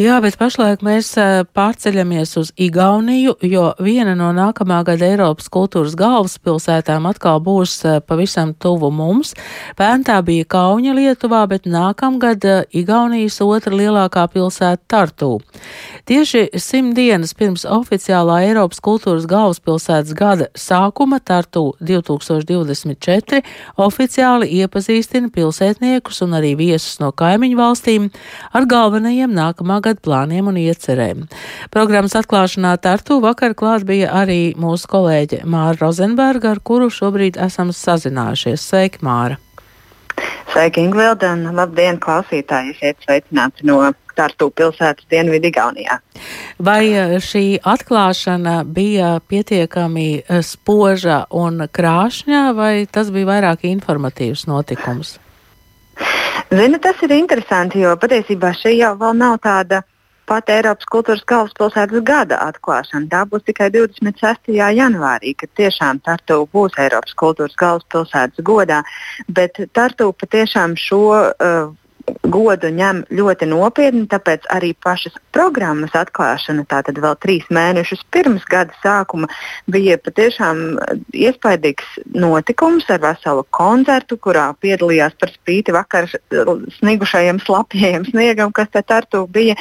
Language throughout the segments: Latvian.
Jā, bet pašlaik mēs pārceļamies uz Igauniju, jo viena no nākamā gada Eiropas kultūras galvaspilsētām atkal būs pavisam tuvu mums. Pērn tā bija Kauņa Lietuvā, bet nākamgad Igaunijas otra lielākā pilsēta Tartū. Tieši simt dienas pirms oficiālā Eiropas kultūras galvaspilsētas gada sākuma Tartū 2024 oficiāli iepazīstina pilsētniekus un arī viesus no kaimiņu valstīm ar galvenajiem nākamā gada gadu plāniem un iecerēm. Programmas atklāšanā Tartu vakar klāt bija arī mūsu kolēģe Māra Rozenberga, ar kuru šobrīd esam sazinājušies. Sveiki, Māra! Sveiki, Ingvilda, un labdien, klausītāji! Esiet sveicināti no Tartu pilsētas Dienvidu Igaunijā. Vai e, šī atklāšana bija pietiekami e, spoža un krāšņa, vai tas bija vairāk informatīvs notikums? Zini, tas ir interesanti, jo patiesībā šī jau vēl nav tāda pati Eiropas kultūras galvaspilsētas gada atklāšana. Tā būs tikai 26. janvārī, kad tiešām Tartu būs Eiropas kultūras galvaspilsētas godā. Bet Tartu patiešām šo uh, godu ņem ļoti nopietni, tāpēc arī pašas programmas atklāšana, tātad vēl trīs mēnešus pirms gada sākuma, bija patiešām iespaidīgs notikums ar veselu koncertu, kurā piedalījās par spīti vakar snigušajiem slapjiem sniegam, kas te tartu bija.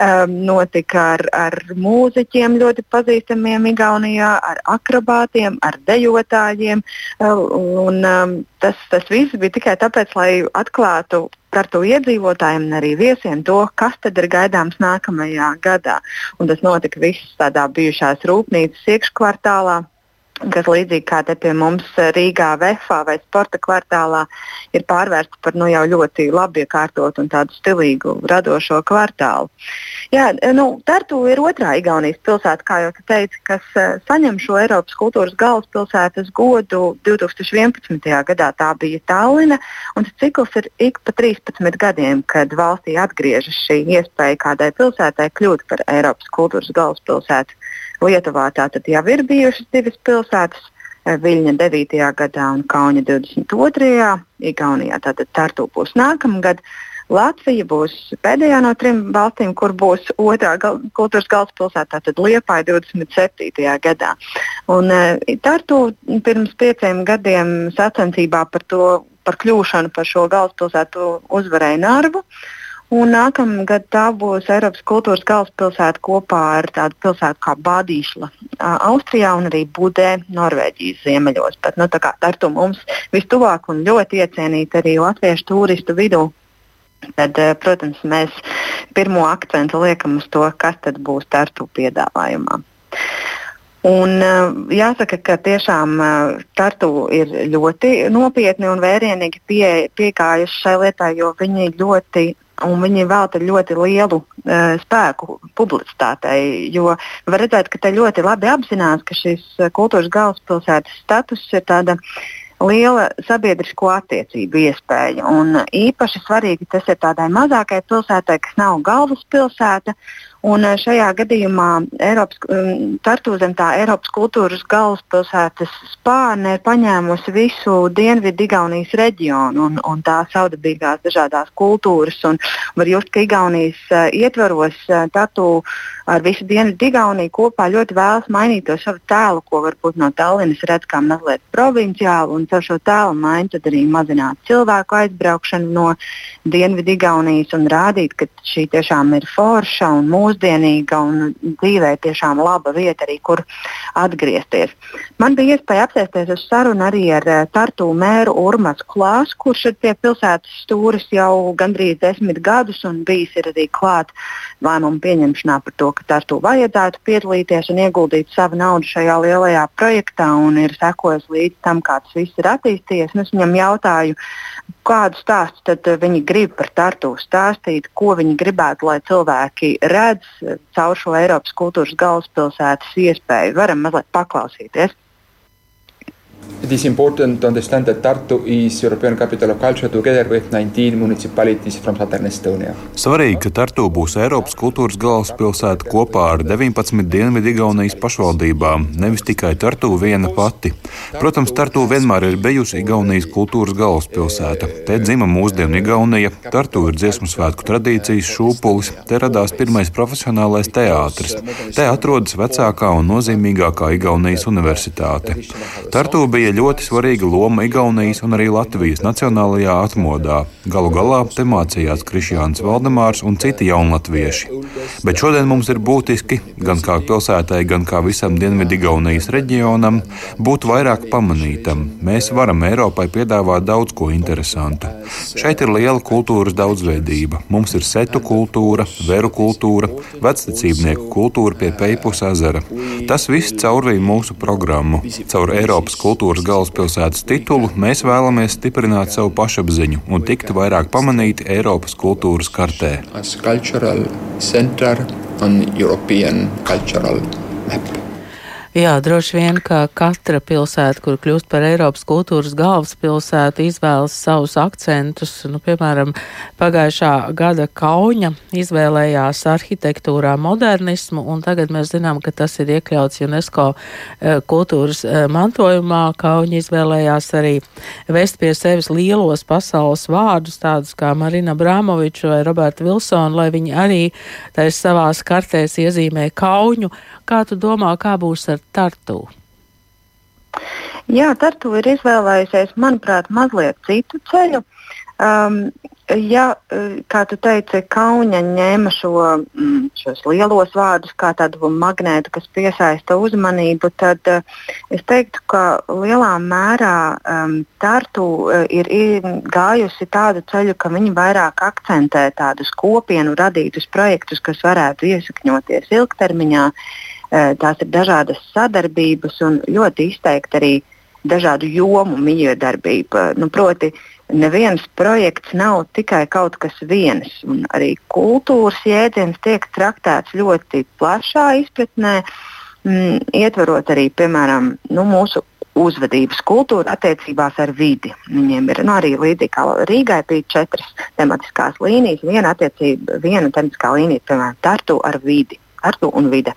Um, notika ar, ar mūziķiem ļoti pazīstamiem Igaunijā, ar akrobātiem, ar dejotājiem. Uh, un, um, tas, tas viss bija tikai tāpēc, lai atklātu kartu iedzīvotājiem un arī viesiem to, kas tad ir gaidāms nākamajā gadā. Un tas notika viss tādā bijušās rūpnīcas iekškvartālā kas līdzīgi kā te pie mums Rīgā, Vefā vai Sporta kvartālā ir pārvērsta par nu, jau ļoti labi iekārtotu un tādu stilīgu, radošo kvartālu. Jā, nu, Tartu ir otrā Igaunijas pilsēta, kā jau teicu, kas uh, saņem šo Eiropas kultūras galvaspilsētas godu 2011. gadā. Tā bija Tallina, un cikls ir ik pa 13 gadiem, kad valstī atgriežas šī iespēja kādai pilsētai kļūt par Eiropas kultūras galvaspilsētu. Lietuvā tātad jau ir bijušas divas pilsētas. Eh, Viļņa 9. gadā un Kauņa 22. Igaunijā tātad Tartu būs nākamgad. Latvija būs pēdējā no trim valstīm, kur būs otrā gal kultūras galvaspilsēta, tātad Liepāja 27. gadā. Un, uh, Tartu pirms pieciem gadiem sacensībā par to, par kļūšanu par šo galvaspilsētu uzvarēja Narvu. Uh, Un nākamgad tā būs Eiropas kultūras galvaspilsēta kopā ar tādu pilsētu kā Bādīšla Austrijā un arī Budē Norvēģijas ziemeļos. Bet, nu, kā Tartu mums vistuvāk un ļoti iecienīt arī latviešu turistu vidū. Tad, protams, mēs pirmo akcentu liekam uz to, kas tad būs Tartu piedāvājumā. Un, jāsaka, ka tiešām Tartu ir ļoti nopietni un vērienīgi pie, piegājuši šai lietai, jo viņi ļoti un viņi velta ļoti lielu uh, spēku publicitātei. Jo var redzēt, ka te ļoti labi apzinās, ka šis kultūras galvaspilsētas status ir tāda liela sabiedrisko attiecību iespēja. Un īpaši svarīgi tas ir tādai mazākai pilsētai, kas nav galvaspilsēta. Un šajā gadījumā Eiropas, Tartu zem tā Eiropas kultūras galvaspilsētas spārne ir paņēmusi visu dienvidu Igaunijas reģionu un, un tā saudabīgās dažādās kultūras. Var just, ka Igaunijas uh, ietvaros uh, Tartu ar visu dienvidu Igauniju kopā ļoti vēlas mainīt to savu tēlu, ko varbūt no Tallinas redz kā mazliet provinciālu, un ar šo tēlu maiņu tad arī mazināt cilvēku aizbraukšanu no dienvidu Igaunijas un rādīt, ka šī tiešām ir forša un mūsu mūsdienīga un dzīvē tiešām laba vieta arī, kur atgriezties. Man bija iespēja apsēsties uz sarunu arī ar uh, Tartu mēru Urmas Klāsu, kurš ir pie pilsētas stūris jau gandrīz desmit gadus un bijis arī klāt lēmumu pieņemšanā par to, ka Tartu vajadzētu piedalīties un ieguldīt savu naudu šajā lielajā projektā un ir sekojis līdz tam, kā tas viss ir attīstījies. Es viņam jautāju, kādu stāstu viņi grib par Tartu stāstīt, ko viņi gribētu, lai cilvēki redz caur šo Eiropas kultūras galvaspilsētas iespēju. Varam mazliet paklausīties. It is important to understand that Tartu is European Capital of Culture together with 19 municipalities from southern Estonia. Svarīgi, ka Tartu būs Eiropas kultūras galvaspilsēta kopā ar 19 Dienvidu-Igaunijas pašvaldībām, nevis tikai Tartu viena pati. Protams, Tartu vienmēr ir bijusi Igaunijas kultūras galvaspilsēta. Te dzima mūsdienu Igaunija, Tartu ir dziesmu svētku tradīcijas šūpulis, te radās pirmais profesionālais teātris. Te atrodas vecākā un nozīmīgākā Igaunijas universitāte. Tartu bija bija ļoti svarīga loma Igaunijas un arī Latvijas nacionālajā atmodā. Galu galā te mācījās Krišjāns Valdemārs un citi jaunatvieši. Bet šodien mums ir būtiski, gan kā pilsētai, gan kā visam Dienvidigaunijas reģionam, būt vairāk pamanītam. Mēs varam Eiropai piedāvāt daudz ko interesantu. Šeit ir liela kultūras daudzveidība. Mums ir setu kultūra, veru kultūra, vectecībnieku kultūra pie Peipus ezera. Tas viss caurvīja mūsu programmu. Caur Eiropas kultūras kultūras galvaspilsētas titulu, mēs vēlamies stiprināt savu pašapziņu un tikt vairāk pamanīti Eiropas kultūras kartē. Jā, droši vien, ka katra pilsēta, kur kļūst par Eiropas kultūras galvaspilsētu, izvēlas savus akcentus. Nu, piemēram, pagājušā gada Kauņa izvēlējās arhitektūrā modernismu, un tagad mēs zinām, ka tas ir iekļauts UNESCO eh, kultūras eh, mantojumā. Kauņa izvēlējās arī vest pie sevis lielos pasaules vārdus, tādus kā Marina Brāmoviča vai Roberta Vilsona, lai viņi arī tais savās kartēs iezīmē Kauņu. Kā tu domā, kā būs ar Tartu? Jā, Tartu ir izvēlējusies, manuprāt, mazliet citu ceļu. Um, ja, kā tu teici, Kauņa ņēma šo, mm, šos lielos vārdus kā tādu magnētu, kas piesaista uzmanību, tad uh, es teiktu, ka lielā mērā um, Tartu uh, ir, ir gājusi tādu ceļu, ka viņi vairāk akcentē tādus kopienu radītus projektus, kas varētu iesakņoties ilgtermiņā. Uh, Eh, tās ir dažādas sadarbības un ļoti izteikti arī dažādu jomu mijiedarbība. Nu, proti, neviens projekts nav tikai kaut kas viens. Arī kultūras jēdziens tiek traktēts ļoti plašā izpratnē, mm, ietverot arī piemēram nu, mūsu uzvedības kultūru attiecībās ar vidi. Viņiem ir nu, arī līdzīgi kā Rīgai bija četras tematiskās līnijas. Viena, viena tematiskā līnija, piemēram, Tartu ar vidi. Tartu un vide.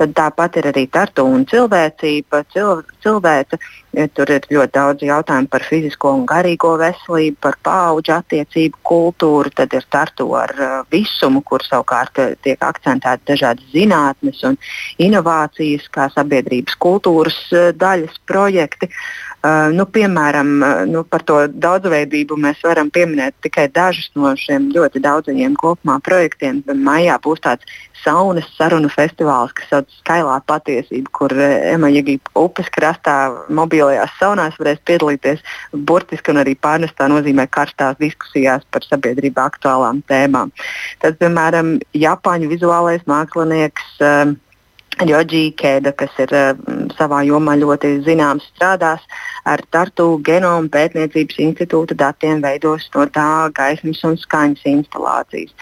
Tad tāpat ir arī Tartu un cilvēcība, cil, cilvēce. Tur ir ļoti daudz jautājumu par fizisko un garīgo veselību, par paudžu attiecību kultūru. Tad ir Tartu ar uh, visumu, kur savukārt uh, tiek akcentēti dažādas zinātnes un inovācijas, kā sabiedrības kultūras uh, daļas projekti. Uh, nu, piemēram, uh, nu, par to daudzveidību mēs varam pieminēt tikai dažus no šiem ļoti daudzajiem kopumā projektiem. Maijā būs tāds saunas sarunu festivāls, kas sauc Skailā patiesība, kur uh, Emaģija upes krastā mobilajās saunās varēs piedalīties burtiski un arī pārnestā nozīmē karstās diskusijās par sabiedrībā aktuālām tēmām. Tad, piemēram, Japāņu vizuālais mākslinieks. Uh, Joģī Kēda, kas ir uh, savā jomā ļoti zināms, strādās ar Tartu genomu pētniecības institūta datiem, veidos no tā gaismas un skaņas instalācijas.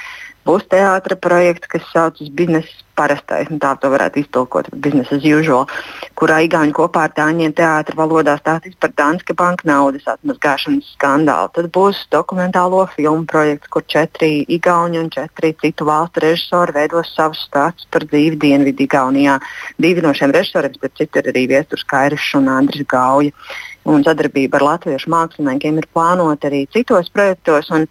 Būs teātris projekts, kas saucas Biznesa parastais, nu, tā to varētu iztulkot, business as usual, kurā Igauni kopā ar Tāņiem teātra valodā stāstīs par Danske banka naudas atmazgāšanas skandālu. Tad būs dokumentālo filmu projekts, kur četri Igauni un četri citu valstu režisori veidos savus stāstus par dzīvi Dienvidu Igaunijā. Divi no šiem režisoriem, bet citi ir arī Viesturs Kairišs un Andris Gauja un sadarbība ar latviešu māksliniekiem ir plānota arī citos projektos. Un,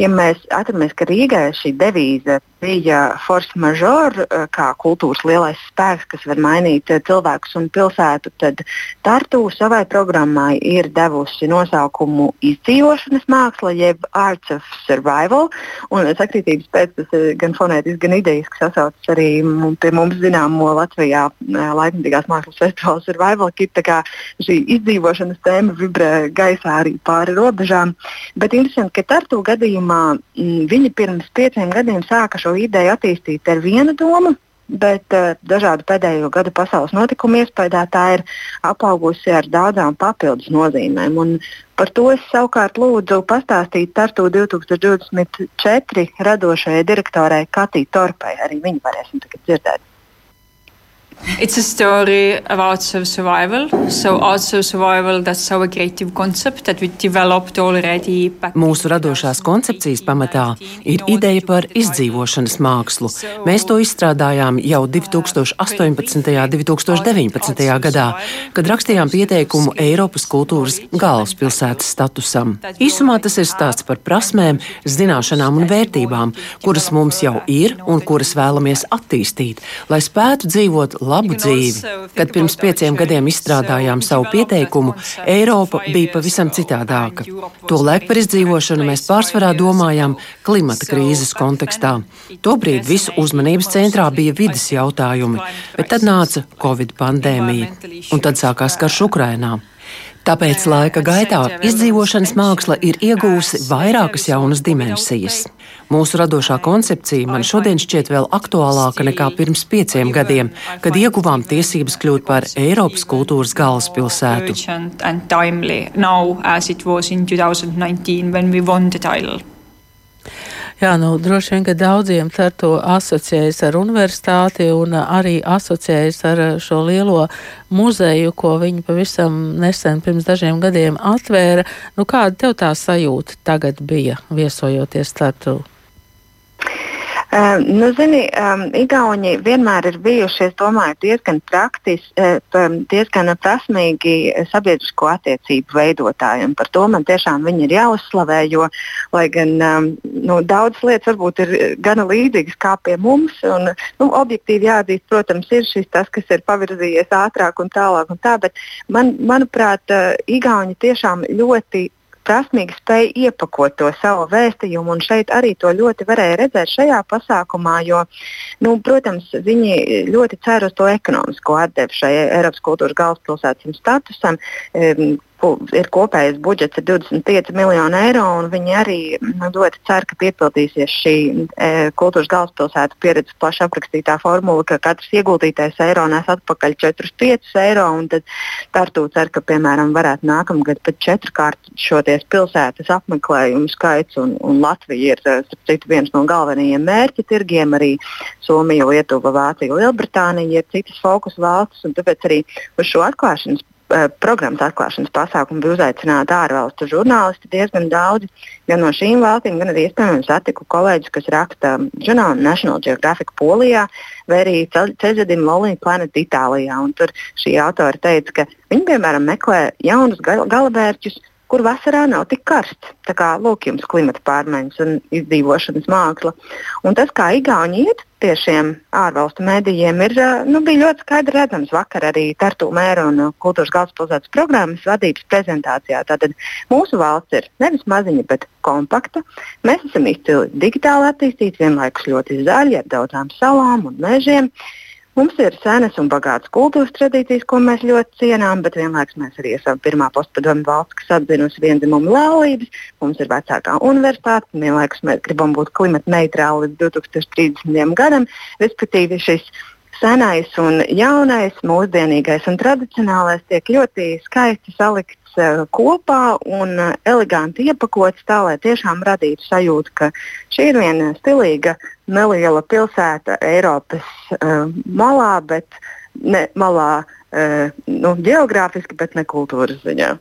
ja mēs atceramies, ka Rīgai šī devīze bija force majeure, eh, kā kultūras lielais spēks, kas var mainīt eh, cilvēkus un pilsētu, tad Tartu savai programmai ir devusi nosaukumu izdzīvošanas māksla, jeb Arts of Survival. Un sakritības pēc tas ir gan fonētiski, gan idejiski sasaucas arī pie mums zināmo Latvijā eh, laikmatīgās mākslas festivāla Survival Kit. Šī izdzīvošanas tēma vibrē gaisā arī pāri robežām. Bet interesanti, ka Tartu gadījumā m, viņi pirms pieciem gadiem sāka šo ideju attīstīt ar vienu domu bet uh, dažādu pēdējo gadu pasaules notikumu iespējā tā ir apaugusi ar daudzām papildus nozīmēm. Un par to es savukārt lūdzu pastāstīt Tartu 2024 radošajai direktorai Katī Torpai. Arī viņu varēsim tagad dzirdēt. It's a story of survival. So arts of survival, that's our creative concept that we developed already. Mūsu radošās koncepcijas pamatā ir ideja par izdzīvošanas mākslu. Mēs to izstrādājām jau 2018. un 2019. gadā, kad rakstījām pieteikumu Eiropas kultūras galvaspilsētas statusam. Īsumā tas ir stāsts par prasmēm, zināšanām un vērtībām, kuras mums jau ir un kuras vēlamies attīstīt, lai spētu dzīvot labu dzīvi. Kad pirms pieciem gadiem izstrādājām savu pieteikumu, Eiropa bija pavisam citādāka. Tolaik par izdzīvošanu mēs pārsvarā domājām klimata krīzes kontekstā. Tobrīd visu uzmanības centrā bija vidas jautājumi, bet tad nāca Covid pandēmija, un tad sākās karš Ukrainā. Tāpēc laika gaitā izdzīvošanas māksla ir iegūsi vairākas jaunas dimensijas. Mūsu radošā koncepcija man šodien šķiet vēl aktuālāka nekā pirms pieciem gadiem, kad ieguvām tiesības kļūt par Eiropas kultūras galvaspilsētu. Jā, nu, droši vien, ka daudziem ar to asociējas ar universitāti un arī asociējas ar šo lielo muzeju, ko viņi pavisam nesen pirms dažiem gadiem atvēra. Nu, kāda tev tā sajūta tagad bija viesojoties startu? Uh, nu, zini, um, Igauni vienmēr ir bijuši, es domāju, diezgan praktiski, uh, diezgan prasmīgi sabiedrisko attiecību veidotāji. Un par to man tiešām viņi ir jāuzslavē, jo, lai gan um, nu, daudzas lietas varbūt ir gana līdzīgas kā pie mums, un nu, objektīvi jāatzīst, protams, ir šis tas, kas ir pavirzījies ātrāk un tālāk un tā, bet man, manuprāt, uh, Igauni tiešām ļoti prasmīgi spēja iepakot to savu vēstījumu. Un šeit arī to ļoti varēja redzēt šajā pasākumā, jo, nu, protams, viņi ļoti cer uz to ekonomisko atdevi šai Eiropas kultūras galvaspilsētas statusam ir kopējais budžets ir 25 miljoni eiro, un viņi arī nu, ļoti cer, ka piepildīsies šī e, kultūras galvaspilsētas pieredzes plaši aprakstītā formula, ka katrs ieguldītais eiro nes atpakaļ 4-5 eiro, un tad Tartu cer, ka, piemēram, varētu nākamgad pat četrkārt šoties pilsētas apmeklējumu skaits, un, un Latvija ir, e, citu, viens no galvenajiem mērķa tirgiem, arī Somija, Lietuva, Vācija, Lielbritānija ir citas fokus valstis, un tāpēc arī uz šo atklāšanas programmas atklāšanas pasākumu bija uzaicināti ārvalstu žurnālisti diezgan daudzi. Gan no šīm valstīm, gan arī iespējams satiku kolēģus, kas raksta žurnālu National Geographic Polijā vai arī Ceļadim Lolija Planet Itālijā. Un tur šī autora teica, ka viņi piemēram meklē jaunus galavērķus, kur vasarā nav tik karsts. Tā kā lūk, jums klimata pārmaiņas un izdzīvošanas māksla. Un tas, kā Igauni iet pie šiem ārvalstu mēdījiem, ir, nu, bija ļoti skaidri redzams vakar arī Tartu mēra un kultūras galvaspilsētas programmas vadības prezentācijā. Tātad mūsu valsts ir nevis maziņa, bet kompakta. Mēs esam izcili digitāli attīstīti, vienlaikus ļoti zaļi ar daudzām salām un mežiem. Uh, Mums ir senas un bagātas kultūras tradīcijas, ko mēs ļoti cienām, bet vienlaikus mēs arī esam pirmā postpadomu valsts, kas atzinusi vienzimumu laulības. Mums ir vecākā universitāte, un vienlaikus mēs gribam būt klimata neitrāli līdz 2030. gadam. Respektīvi, šis senais un jaunais, mūsdienīgais un tradicionālais tiek ļoti skaisti salikts uh, kopā un uh, eleganti iepakots tā, lai tiešām radītu sajūtu, ka šī ir viena stilīga neliela pilsēta Eiropas uh, malā, bet ne malā nu, geogrāfiski, bet ne kultūras ziņā.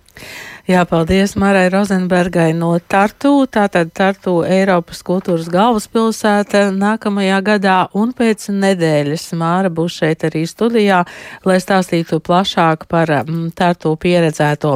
Jā, paldies Marai Rozenbergai no Tartu. Tātad Tartu Eiropas kultūras galvaspilsēta nākamajā gadā un pēc nedēļas Māra būs šeit arī studijā, lai stāstītu plašāk par mm, Tartu pieredzēto.